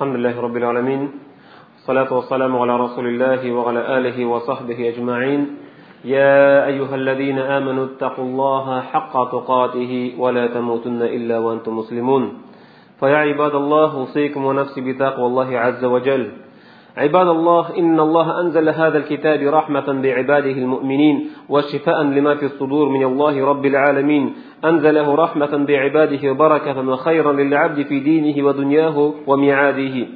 الحمد لله رب العالمين الصلاة والسلام على رسول الله وعلى آله وصحبه أجمعين يا أيها الذين آمنوا اتقوا الله حق تقاته ولا تموتن إلا وأنتم مسلمون فيا عباد الله أوصيكم ونفسي بتقوى الله عز وجل عباد الله إن الله أنزل هذا الكتاب رحمة بعباده المؤمنين وشفاء لما في الصدور من الله رب العالمين. أنزله رحمة بعباده بركة وخيرا للعبد في دينه ودنياه وميعاده.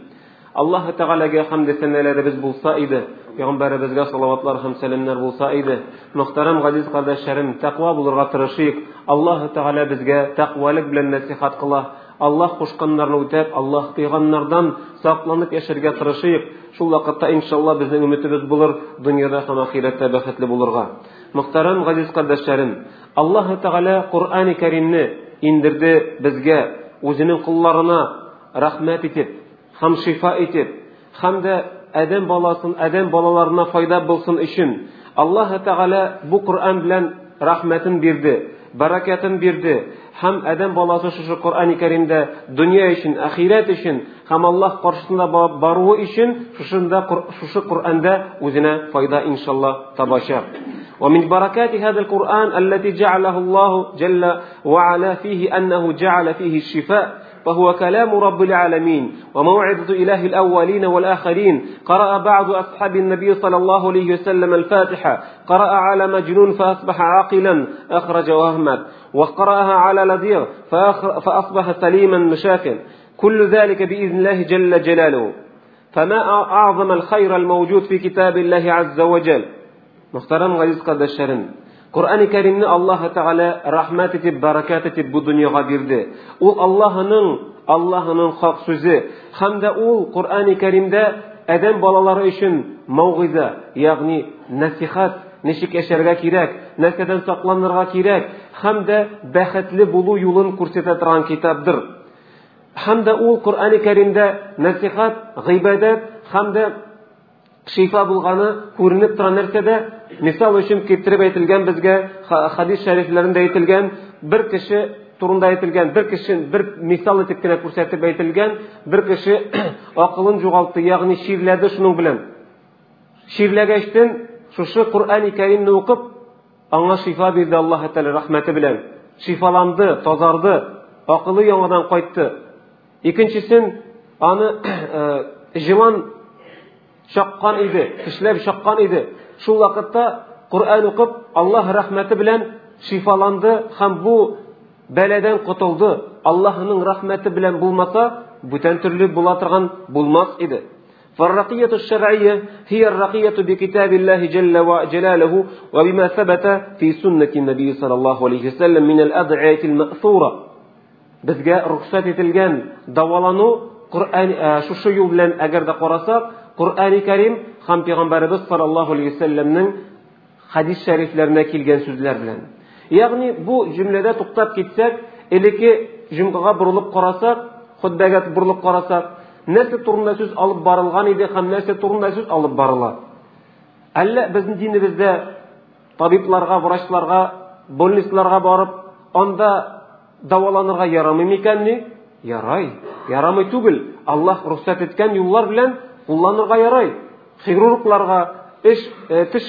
الله تعالى جاء حمد سنة لربز بوصائدة يغنبار ربز جاء صلى الله عليه وسلم مخترم غزيز قرد الشرم تقوى بلغة الله تعالى بزجا تقوى لك بلن نسيخات الله. Qila alloh qo'shqanlarni o'tab alloh qilganlardan saqlanib yashashga tirishik shu vaqtda inshaalloh bizning umidimiz bo'lur dunyoda ham oxiratda baxtli bo'lurga muhtaram aziz qardoshlarim alloh taolo qur'oni karimni indirdi bizga o'zining qullarına rahmat etib ham shifo etib hamda adam bolasin adam bolalarına foyda bo'lsin uchun alloh taolo bu qur'on bilan rahmatin berdi barakatini berdi ham adam bolasi shu qur'oni karimda dunyo uchun oxirat uchun ham alloh qarshisida boruvi uchun shunda shu qur'onda o'zini ومن بركات هذا القرآن التي جعله الله جل وعلا فيه أنه جعل فيه الشفاء فهو كلام رب العالمين وموعظة إله الأولين والآخرين. قرأ بعض أصحاب النبي صلى الله عليه وسلم الفاتحة. قرأ على مجنون فأصبح عاقلا أخرج وأحمد وقرأها على لديغ فأصبح سليما مشافا كل ذلك بإذن الله جل جلاله. فما أعظم الخير الموجود في كتاب الله عز وجل. محترم Құр'ан-ы Кәримне Аллаһы Тәгалә рахмат итеп, баракат итеп бу дөньяга бирде. Ул Аллаһының Аллаһының хак сүзе һәм дә ул Құр'ан-ы Кәримдә адәм балалары үшін маугиза, яғни насихат ничек яшәргә кирәк, нәрсәдән сакланырга кирәк һәм дә бәхетле булу юлын күрсәтә торган китаптыр. Һәм дә ул Коръән-и Кәримдә насихат, гыйбадат һәм hamda shifo bo'lgani ko'rinib turgan narsada misol uchun keltirib aytilgan bizga hadis shariflarida aytilgan bir kishi turida aytilgan bir kishi bir misol etibgina ko'rsatib aytilgan bir kishi aqlini yo'qoltdi ya'ni shirladi shuning bilan shirlagachdan shu qur'oni karimni o'qib anga shifo berdi alloh taolo rahmati bilan shifolandi tozardi aqli yangidan qaytdi ikkinchisin ani jilon shoqqan edi tishlab shoqqan edi shu vaqtda qur'on o'qib alloh rahmati bilan shifolandi ham bu baladan qutuldi allohning rahmati bilan bo'lmasa butun turli bo'la turgan bo'lmas edi فالرقية الشرعية هي الرقية بكتاب الله جل وجلاله وبما ثبت في سنة النبي صلى الله عليه وسلم من الأدعية المأثورة bizga ruxsat etilgan davolanu qur'on shu shu yo'l bilan agarda qarasak qur'oni karim ham payg'ambarimiz sollallohu alayhi vasallamning hadis shariflarida kelgan so'zlar bilan. Ya'ni bu jumlada to'xtab ketsak iliki jumqaga burilib qarasak xutbaga burilib qarasak narsa turida so'z olib borilgan edi ham narsa turida so'z olib boriladi. Alla bizni dinimizda tabiblarga vrachlarga больницаларga borib onda davolanырга ярамый ekanmi ярай ярамый түгел alloh ruxsat etgan yo'llar bilan qo'llanырга ярай. Хирургларга ish tish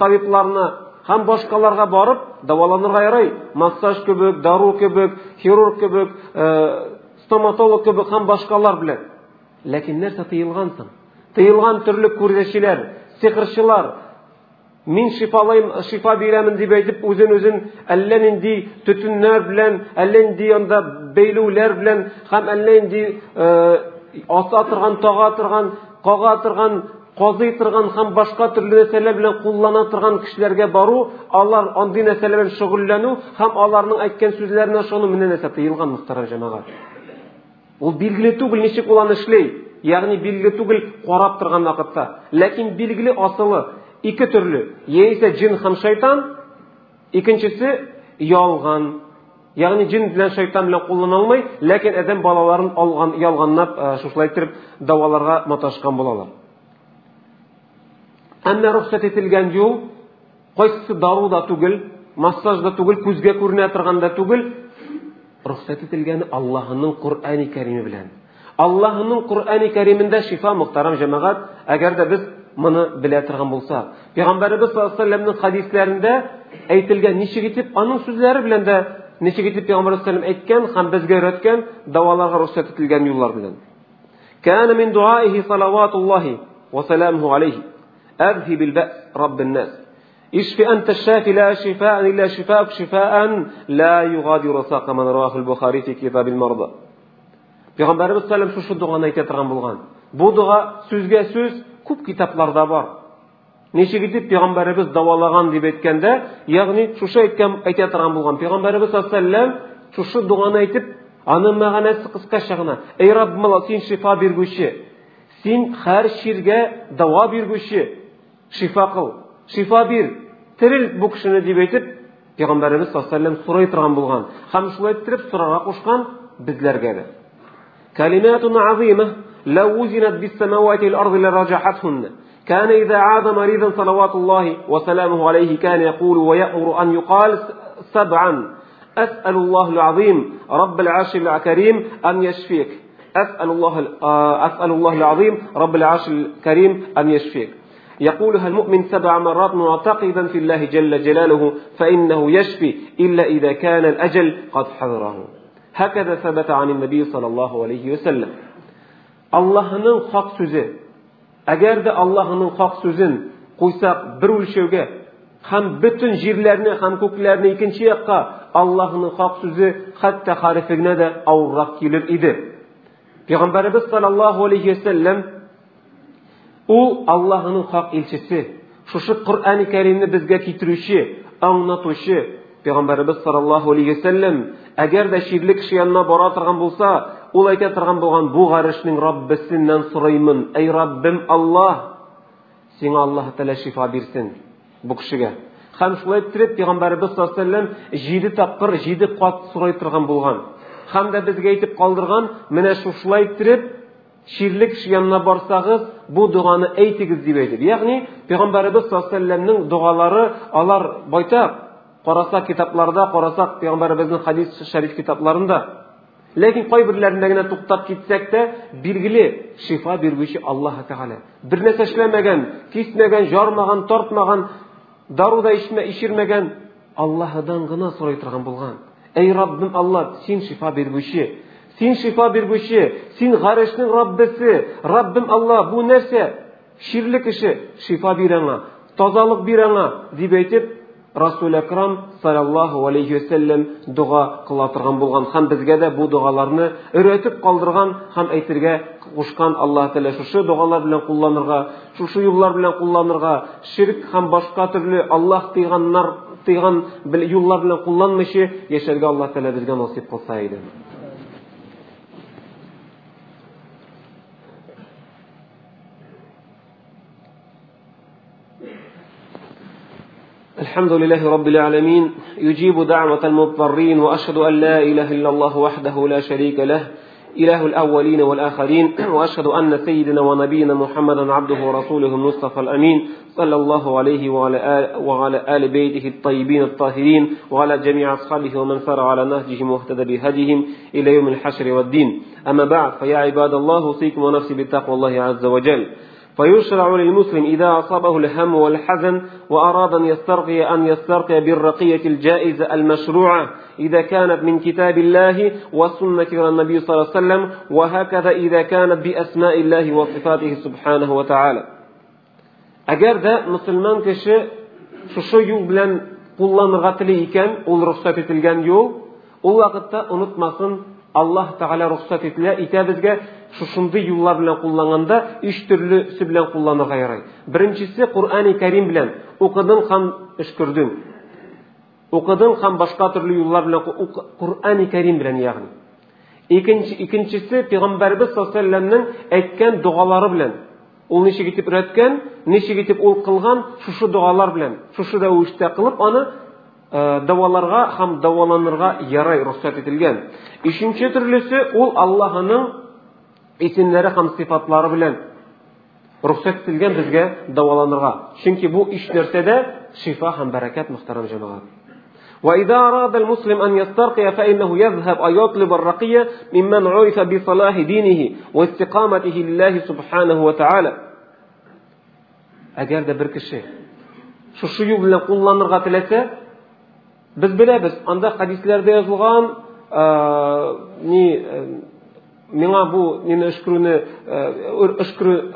tabiblарына ham boshqalarga borib davolanырга ярай. Massaj kebek daru kebek xirurg kebek stomatolog kebek ham boshqalar bilan lekin narsa tiyilgansan tiyilgan turli ko'rsatchilar sehrchilar мин шифалайм шифа бирәмен дип әйтеп үзен үзен әллә нинди төтеннәр белән әллә нинди анда бәйлүләр белән һәм әллә нинди аса торган тага торган кага торган казый торган һәм башка төрле нәрсәләр белән куллана торган кешеләргә бару алар андый нәрсәләр белән шөгыльләнү һәм аларның әйткән сүзләренә шуны менә нәрсә тыелган мөхтәрәм җәмәгать. Ул билгеле түгел ничек ул аны эшли ягъни билгеле түгел карап торган вакытта. Ләкин билгеле асылы ике төрле. Яисә джин һәм шайтан. Икенчесе ялган. Ягъни джин белән шайтан белән куллана алмый ләкин адәм балаларын алган ялганлап шушылай итеп даваларга маташкан булалар әмма рөхсәт ителгән юл кайсысы дару да түгел массаж да түгел күзгә күренә торган да түгел. Рөхсәт ителгәне аллаһының куръани кәриме белән. Аллаһының құр'ани кәримендә шифа мұхтарам жамағат әгәр дә без моны белә торган булсак пәйғамбәребез саллаллаху алейhi вәсәлләмнең хадисләрендә әйтелгән ничек итеп аның сүзләре белән дә ничек итеп пайгамбар салам әйткән һәм безгә өйрәткән дәваларга рөхсәт ителгән юллар белән كان من دعائه صلوات الله وسلامه عليه أذهب البأس رب الناس اشف أنت الشافي لا شفاء إلا شفاءك شفاء لا يغادر ساق من رواه البخاري في كتاب المرضى في غنبار شو شو دعاء نيتي ترغم بلغان بو سوز كوب كتاب لرضا Ничек итеп Пәйғамбәрбез давалаган дип әйткәндә, ягъни шушы әйткән әйтә торган булган. Пәйғамбәрбез сәлләм шушы дуаны әйтеп, аның мәгънәсе кыскача гына. Эй Раббым, син шифа биргүче, син һәр ширгә дава биргүче, шифа кыл, шифа бир, терил бу кешене дип әйтеп, Пәйғамбәрбез сәлләм сорый торган булган. Һәм шулай итеп сорарга кушкан безләргә дә. كلمات عظيمة لو وزنت بالسماوات والأرض لرجحتهن كان إذا عاد مريضا صلوات الله وسلامه عليه كان يقول ويأمر أن يقال سبعا. أسأل الله العظيم رب العرش الكريم أن يشفيك. أسأل الله آه، أسأل الله العظيم رب العرش الكريم أن يشفيك. يقولها المؤمن سبع مرات معتقدا في الله جل جلاله فإنه يشفي إلا إذا كان الأجل قد حضره. هكذا ثبت عن النبي صلى الله عليه وسلم. Allah'ın hak sözü Аллаһының хак сүзен куйсак бер үлчәүгә һәм бөтен җирләрне һәм күкләрне икенче якка Аллаһның хак сүзе хәтта харифигенә дә авыррак килер иде. Пәйгамбәрбез саллаллаһу алейхи вәсәлләм ул Аллаһның хак илчесе, шушы Коръәни Кәримне безгә китерүче, аңлатучы, Пәйгамбәрбез саллаллаһу алейхи вәсәлләм әгәр дә ширле кеше янына бара торган булса, ул әйтә торган булган бу гарешнең Раббисеннән сорыймын. Эй Раббим Аллаһ, сиңа Аллаһ тәлә шифа бирсен бу кешегә. Һәм шулай итеп Пәйгамбәрбез саллаллаһу алейхи вәсәлләм 7 тапкыр 7 кат сорый торган булган. Һәм дә безгә әйтеп калдырган, менә шулай итеп ширле кеше янына барсагыз, бу дуганы әйтегез дип әйтеп. Ягъни Пәйгамбәрбез саллаллаһу дугалары алар байтак карасак китапларда, карасак Пәйгамбәребезнең хадис шәриф китапларында. Ләкин кайберләрендә генә туктап китсәк тә, билгеле шифа бирүче Аллаһ Тәгалә. Бер нәрсә эшләмәгән, кисмәгән, жармаган, тартмаган, дару да ичмә, ишермәгән Аллаһыдан гына сорый торган булган. Эй Раббим Аллаһ, син шифа бирүче, син шифа бирүче, син гарешнең Раббисе, Раббим Аллаһ, бу нәрсә? Ширле кеше шифа бир тазалык бир дип әйтеп, Расул Акрам саллаллаху алейхи вәсәлләм дуга кыла торган булган һәм безгә дә бу дугаларны өйрәтеп калдырган һәм әйтергә кушкан Аллаһ Тәала шушы дугалар белән кулланырга, шушы юллар белән кулланырга, ширк һәм башка төрле Аллаһ тыйганнар тыйган юллар белән кулланмыйчы яшәргә Аллаһ Тәала безгә насип кылса иде. الحمد لله رب العالمين. يجيب دعوة المضطرين وأشهد أن لا إله إلا الله وحده لا شريك له إله الأولين والآخرين وأشهد أن سيدنا ونبينا محمدا عبده ورسوله المصطفى الأمين صلى الله عليه وعلى آل, وعلى آل بيته الطيبين الطاهرين وعلى جميع أصحابه ومن سار على نهجهم واهتدى بهديهم إلى يوم الحشر والدين. أما بعد فيا عباد الله أوصيكم ونفسي بتقوى الله عز وجل. فيشرع للمسلم إذا أصابه الهم والحزن وأراد أن يسترقي أن يسترقي بالرقية الجائزة المشروعة. إذا كانت من كتاب الله وسنة النبي صلى الله عليه وسلم وهكذا إذا كانت بأسماء الله وصفاته سبحانه وتعالى. أجر ذا مسلمان shu yo'l bilan qo'llanirg'a tili ekan ul ruxsat etilgan yo'l u vaqtda unutmasin alloh taolo ruxsat etadi bizga шушындый юллар белән кулланганда өч төрлесе белән кулланырга ярый. Беренчесе Кур'ани Кәрим белән укыдың һәм эшкөрдең. Укыдың һәм башка төрле юллар белән Кур'ани Кәрим белән ягъни. Икенче икенчесе Пәйгамбәрбез саллаллаһу алейһи вәсәлләмнең әйткән дугалары белән. Ул ничек итеп өйрәткән, ничек итеп ул кылган шушы дугалар белән, шушы рәвештә кылып аны даваларга һәм даваланырга ярай рөхсәт ителгән. Ишенче төрлесе ул Аллаһының isimlari ham sifatlari bilan ruxsat etilgan bizga davolanirga chunki bu ish narsada shifo ham barakat muhtaram jamoat وإذا أراد المسلم أن يسترقي فإنه يذهب أن يطلب الرقية ممن عرف بصلاح دينه واستقامته لله سبحانه وتعالى agarda bir kishi shu shuyu bilan qo'llanirga tilasa biz bilamiz anda hadislarda yozilgan миңа бу мені үшкіруні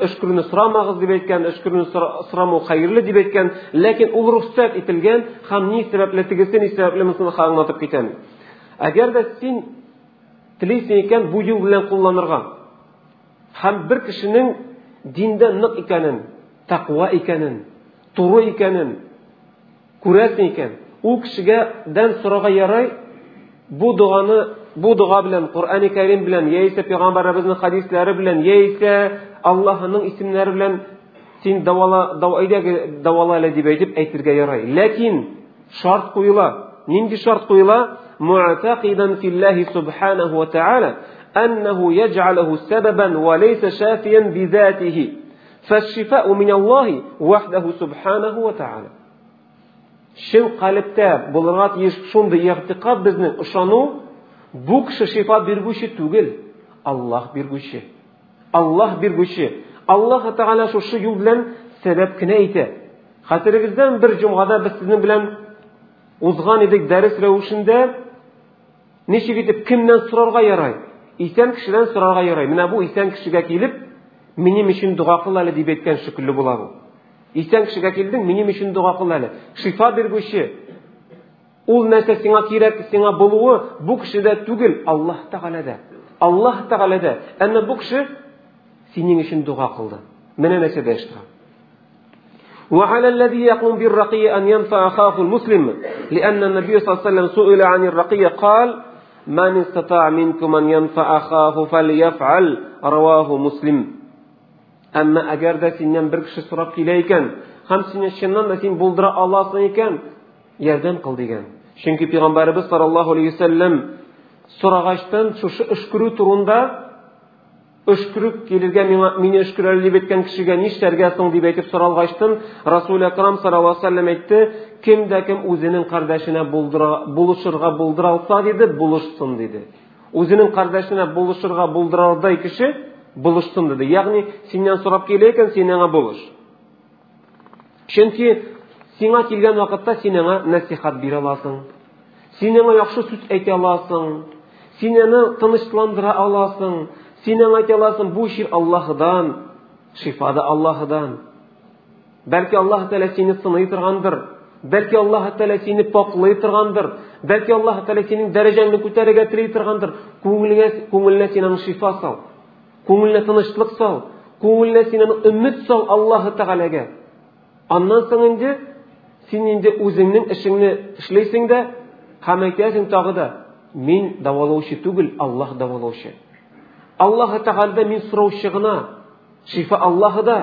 үшкіруні сұрамағыз деп әйткән үшкіруні сұрамау хайырлы деп әйткән ләкин ул рөхсәт ителгән һәм ни сәбәпле тегесе ни сәбәпле монысын аңлатып китәм. Әгәр дә син телисең икән бу юл белән кулланырга. Һәм бер кешенең диндә нык икәнен тақва икәнен туры икәнен күрәсең икән ул кешегә дән сорарга ярай бу дуганы bu duo bilan qur'oni karim bilan yaisa payg'ambarimizni hadislari bilan yaisa allohning ismlari bilan sen davala davala deb aytib aytirga yaray lekin shart qo'yila ninga shart qo'yila mu'taqidan fillahi subhanahu va taala annahu yaj'alahu sababan va laysa shafiyan bi zatihi فالشفاء من الله وحده سبحانه وتعالى شن قالبتا بلغات يشون دي اعتقاد بزن اشانو Бу кеше шифа биргүче түгел, Аллаһ биргүче. Аллаһ биргүче. Аллаһ Тәгалә шушы юл белән сәбәп кенә әйтә. Хәтерегездән бер җомгада без сезнең белән узган идек дәрес рәвешендә ничек итеп кемнән сорарга ярай? Исән кешедән сорарга ярай. Менә бу исән кешегә килеп, минем өчен дуга кыл әле дип әйткән шикелле була бу. Исән кешегә килдең, минем өчен дуга кыл әле. Шифа биргүче, ул нәрсә сиңа кирәк сиңа булуы бу кешедә түгел аллаһ тәгаләдә аллаһ тәгаләдә әмма бу кеше синең өчен дуга кылды менә нәрсә дәш тора وعلى الذي يقوم بالرقية أن ينفع أخاه المسلم لأن النبي صلى الله عليه وسلم سئل عن الرقية قال من استطاع منكم أن ينفع أخاه فليفعل رواه مسلم أما أجر دا سنن بر кеше сорап килә икән һәм синең чыннан да син булдыра аласың икән ярдәм кыл дигән Чөнки Пәйгамбәрбез саллаллаһу алейһи вассалам сорагачтан шушы эшкерү турында эшкерү килергә миңа мине эшкерәле дип әйткән кешегә нишләргә соң дип әйтеп соралгачтан Расул Акрам саллаллаһу алейһи вассалам әйтте, кем дә кем үзенең кардәшенә булышырга булдыра алса диде, булышсын диде. Үзенең кардәшенә булышырга булдыралдай кеше булышсын диде. Ягъни синнән сорап килә икән, син булыш. Чөнки сиңа килгән вакытта син аңа нәсихат бирә аласың. Син аңа яхшы сүз әйтә аласың. Син аны тынычландыра аласың. Син аңа әйтә аласың, бу шир Аллаһыдан, шифа да Аллаһыдан. Бәлки Аллаһ Тәала сине сыный торгандыр. Бәлки Аллаһ Тәала сине паклый торгандыр. Бәлки Аллаһ Тәала синең дәрәҗәңне күтәрергә тели торгандыр. Күңелеңә күңеленә син аны шифа сал. Күңеленә тынычлык сал. Күңеленә син аны өмет сал Аллаһ Тәгаләгә. Аннан соң инде син инде үзеңнең эшеңне эшләйсең дә һәм әйтәсең тагы да мин давалаучы түгел аллаһ давалаучы аллаһ тәғалада мин сораучы гына шифа аллаһыда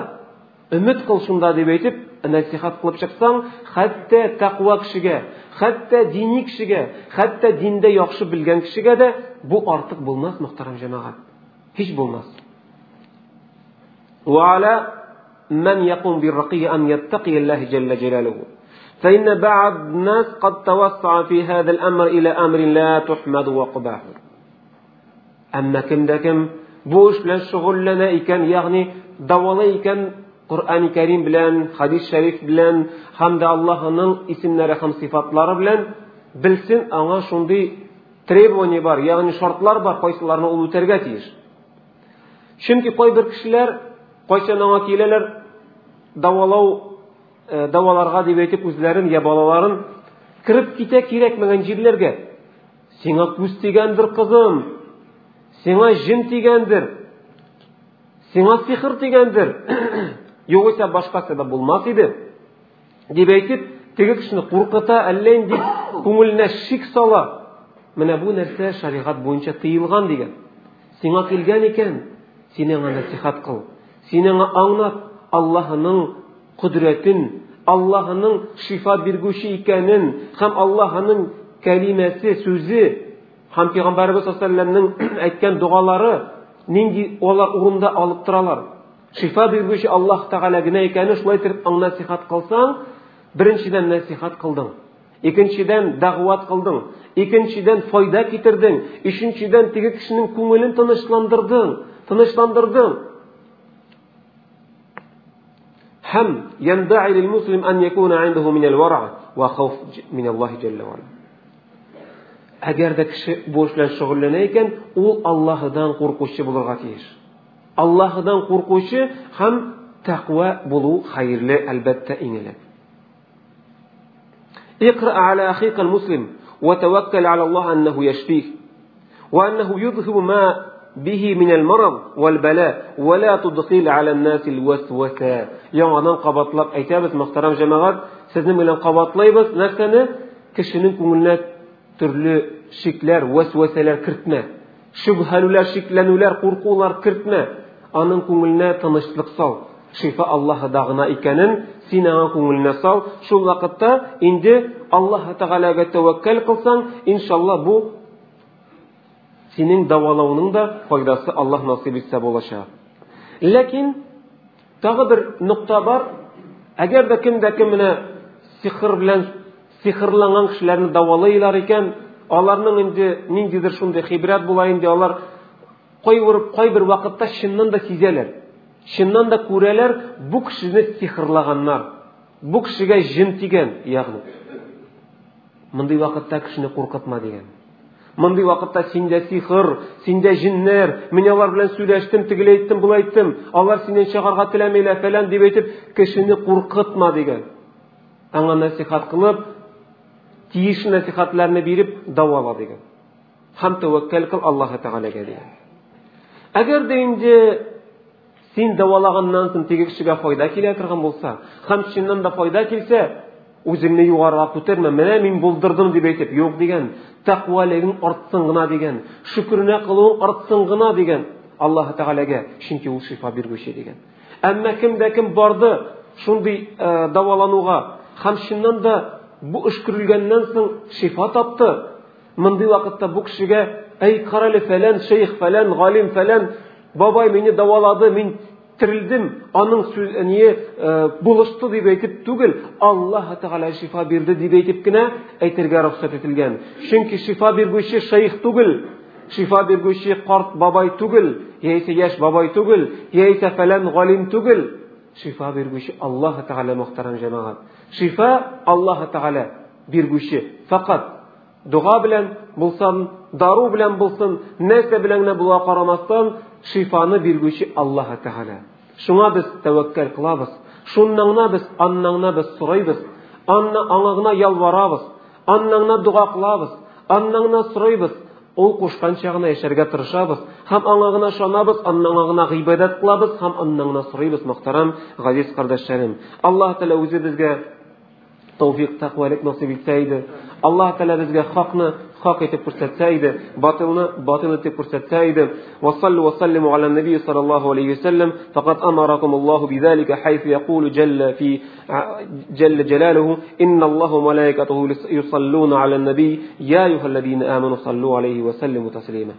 өмет кыл шунда дип әйтеп нәсихат кылып чыксаң хәтта тәкъва кешегә хәтта дини кешегә хәтта диндә яхшы белгән кешегә дә бу артык булмас мөхтәрәм җәмәгать һич булмас وعلى من يقوم بالرقي أن يتقي الله جل جلاله فإن بعض الناس قد توسع في هذا الأمر إلى أمر لا تحمد وقباه أما كم دا كم بوش بلان شغل لنا إكان يعني دولي إكان قرآن كريم بلان حديث شريف بلان حمد الله نن اسمنا رقم صفاتلار بلان bilsin аңа шундый требование бар ягъни шартлар бар кайсыларны ул үтәргә тиеш чөнки кайбер кешеләр кайчан аңа киләләр давалау даваларга дип әйтеп үзләрен я балаларын кереп китә кирәкмәгән җирләргә сиңа күз тигәндер кызым. Сиңа җен тигәндер. Сиңа сихыр тигәндер. Югыйсә башка сәбәп булмас иде дип әйтеп теге кешене куркыта әллә инде күңеленә шик сала. Менә бу нәрсә шәригать буенча тыелган дигән. Сиңа килгән икән син аңа насихат кыл. Син аңа аллаһының құдіретін аллаһының шифа биргүче икәнен һәм аллаһының кәлимәсе сүзе һәм пәйғамбәрбез саллаллаху әйткән дугалары нинди алар урында алып торалар? Шифа биргүче аллаһ тәгалә генә икәнен шулай итеп аңа насихат кылсаң беренчедән насихат кылдың. Икенчедән дәгъват кылдың, икенчедән файда китердең, өченчедән теге кешенең күңелен тынычландырдың, тынычландырдың. هم ينبغي للمسلم أن يكون عنده من الورع وخوف من الله جل وعلا. أجر دك بوش لن شغل لنيكن أول الله دان قرقوش بلغتير الله دان قرقوش هم تقوى بلو خير لي البتة إن إنلا اقرأ على أخيك المسلم وتوكل على الله أنه يشفيه وأنه يذهب ما به من المرض والبلاء ولا تدخل على الناس الوسوسة яңадан кабатлап әйтәбез мөхтәрәм җәмәгать сезнең белән кабатлайбыз нәрсәне кешенең күңеленә төрле шикләр вәсвәсәләр кертмә шөбһәлүләр шикләнүләр куркулар кертмә аның күңеленә тынычлык сал шифа Аллаһыда гына икәнен син аңа күңеленә сал. Шул вакытта инде Аллаһ Тәгаләгә тәвәккәл кылсаң, иншалла бу синең давалауның да файдасы Аллаһ насыйп итсә булачак. Ләкин тагы бер нукта бар. Әгәр дә кемдә кем менә сихр белән сихрланган кешеләрне давалыйлар икән, аларның инде ниндидер шундый хибрат була инде, алар кайбер кайбер вакытта чыннан да сизәләр. Чыннан да күрәләр, бу кешене сихырлаганнар. Бу кешегә җин тигән, ягъни. Мондый вакытта кешене куркытма дигән. Мондый вакытта синдә сихыр, синдә җиннәр, мин алар белән сөйләштем, тигеле әйттем, булай әйттем. Алар синнән чыгарга теләмәйләр фәлән дип әйтеп, кешене куркытма дигән. Аңа насихат кылып, тиеш насихатларны биреп давала дигән. Һәм тәвәккәл кыл Аллаһ Тәгаләгә дигән. Әгәр дә инде син давалаганнан соң теге кешегә файда килә торган булса, һәм чыннан да файда килсә, үзеңне югарыга күтәрмә, менә мин булдырдым дип әйтеп, юк дигән, тәкъвалыгың артсын гына дигән, шөкренә кылуың артсын гына дигән. Аллаһ Тәгаләгә, чөнки ул шифа биргүче дигән. Әмма кемдә кем барды шундый давалануга, һәм чыннан да бу эш соң шифа тапты. Мондый вакытта бу кешегә, "Әй, карале фәлән шейх, фәлән галим, фәлән бабай мине давалады, мин тирилдим, аның сүз не булышты дип әйтеп түгел, Аллаһ Тәгалә шифа бирде дип әйтеп кенә әйтергә рөхсәт ителгән. Чөнки шифа биргүче шейх түгел, шифа биргүче карт бабай түгел, яисә яшь бабай түгел, яисә фәлән галим түгел. Шифа биргүче Аллаһ Тәгалә мөхтәрәм җәмәгать. Шифа Аллаһ Тәгалә биргүче. Фақат дуга белән булсын, дару белән булсын, нәрсә белән генә була карамастан, шифаны биргүче Аллаһ Тәгалә. Шуңа без тәвәккәл кылабыз. Шуннан гына без аннан гына без сорыйбыз. Анна аңа гына ялварабыз. Аннан гына дуга кылабыз. Аннан гына сорыйбыз. Ул кушканча гына яшәргә тырышабыз. Һәм аңа гына шанабыз, аннан гына гыйбадәт кылабыз, һәм аннан гына сорыйбыз, мөхтәрәм газиз кардәшләрем. Аллаһ Тәгалә үзе безгә тәүфик, тәкъвалык насыйп итсә иде. alloh taolo bizga haqni haq etib ko'rsatsa edi botilni botil etib ko'rsatsa edi vasallu vasallimu ala nabiy sollallohu alayhi vasallam faqat amarakumullohu بذلك حيث يقول جل في جل جلاله إن الله وملائكته يصلون على النبي يا أيها الذين آمنوا صلوا عليه وسلموا تسليما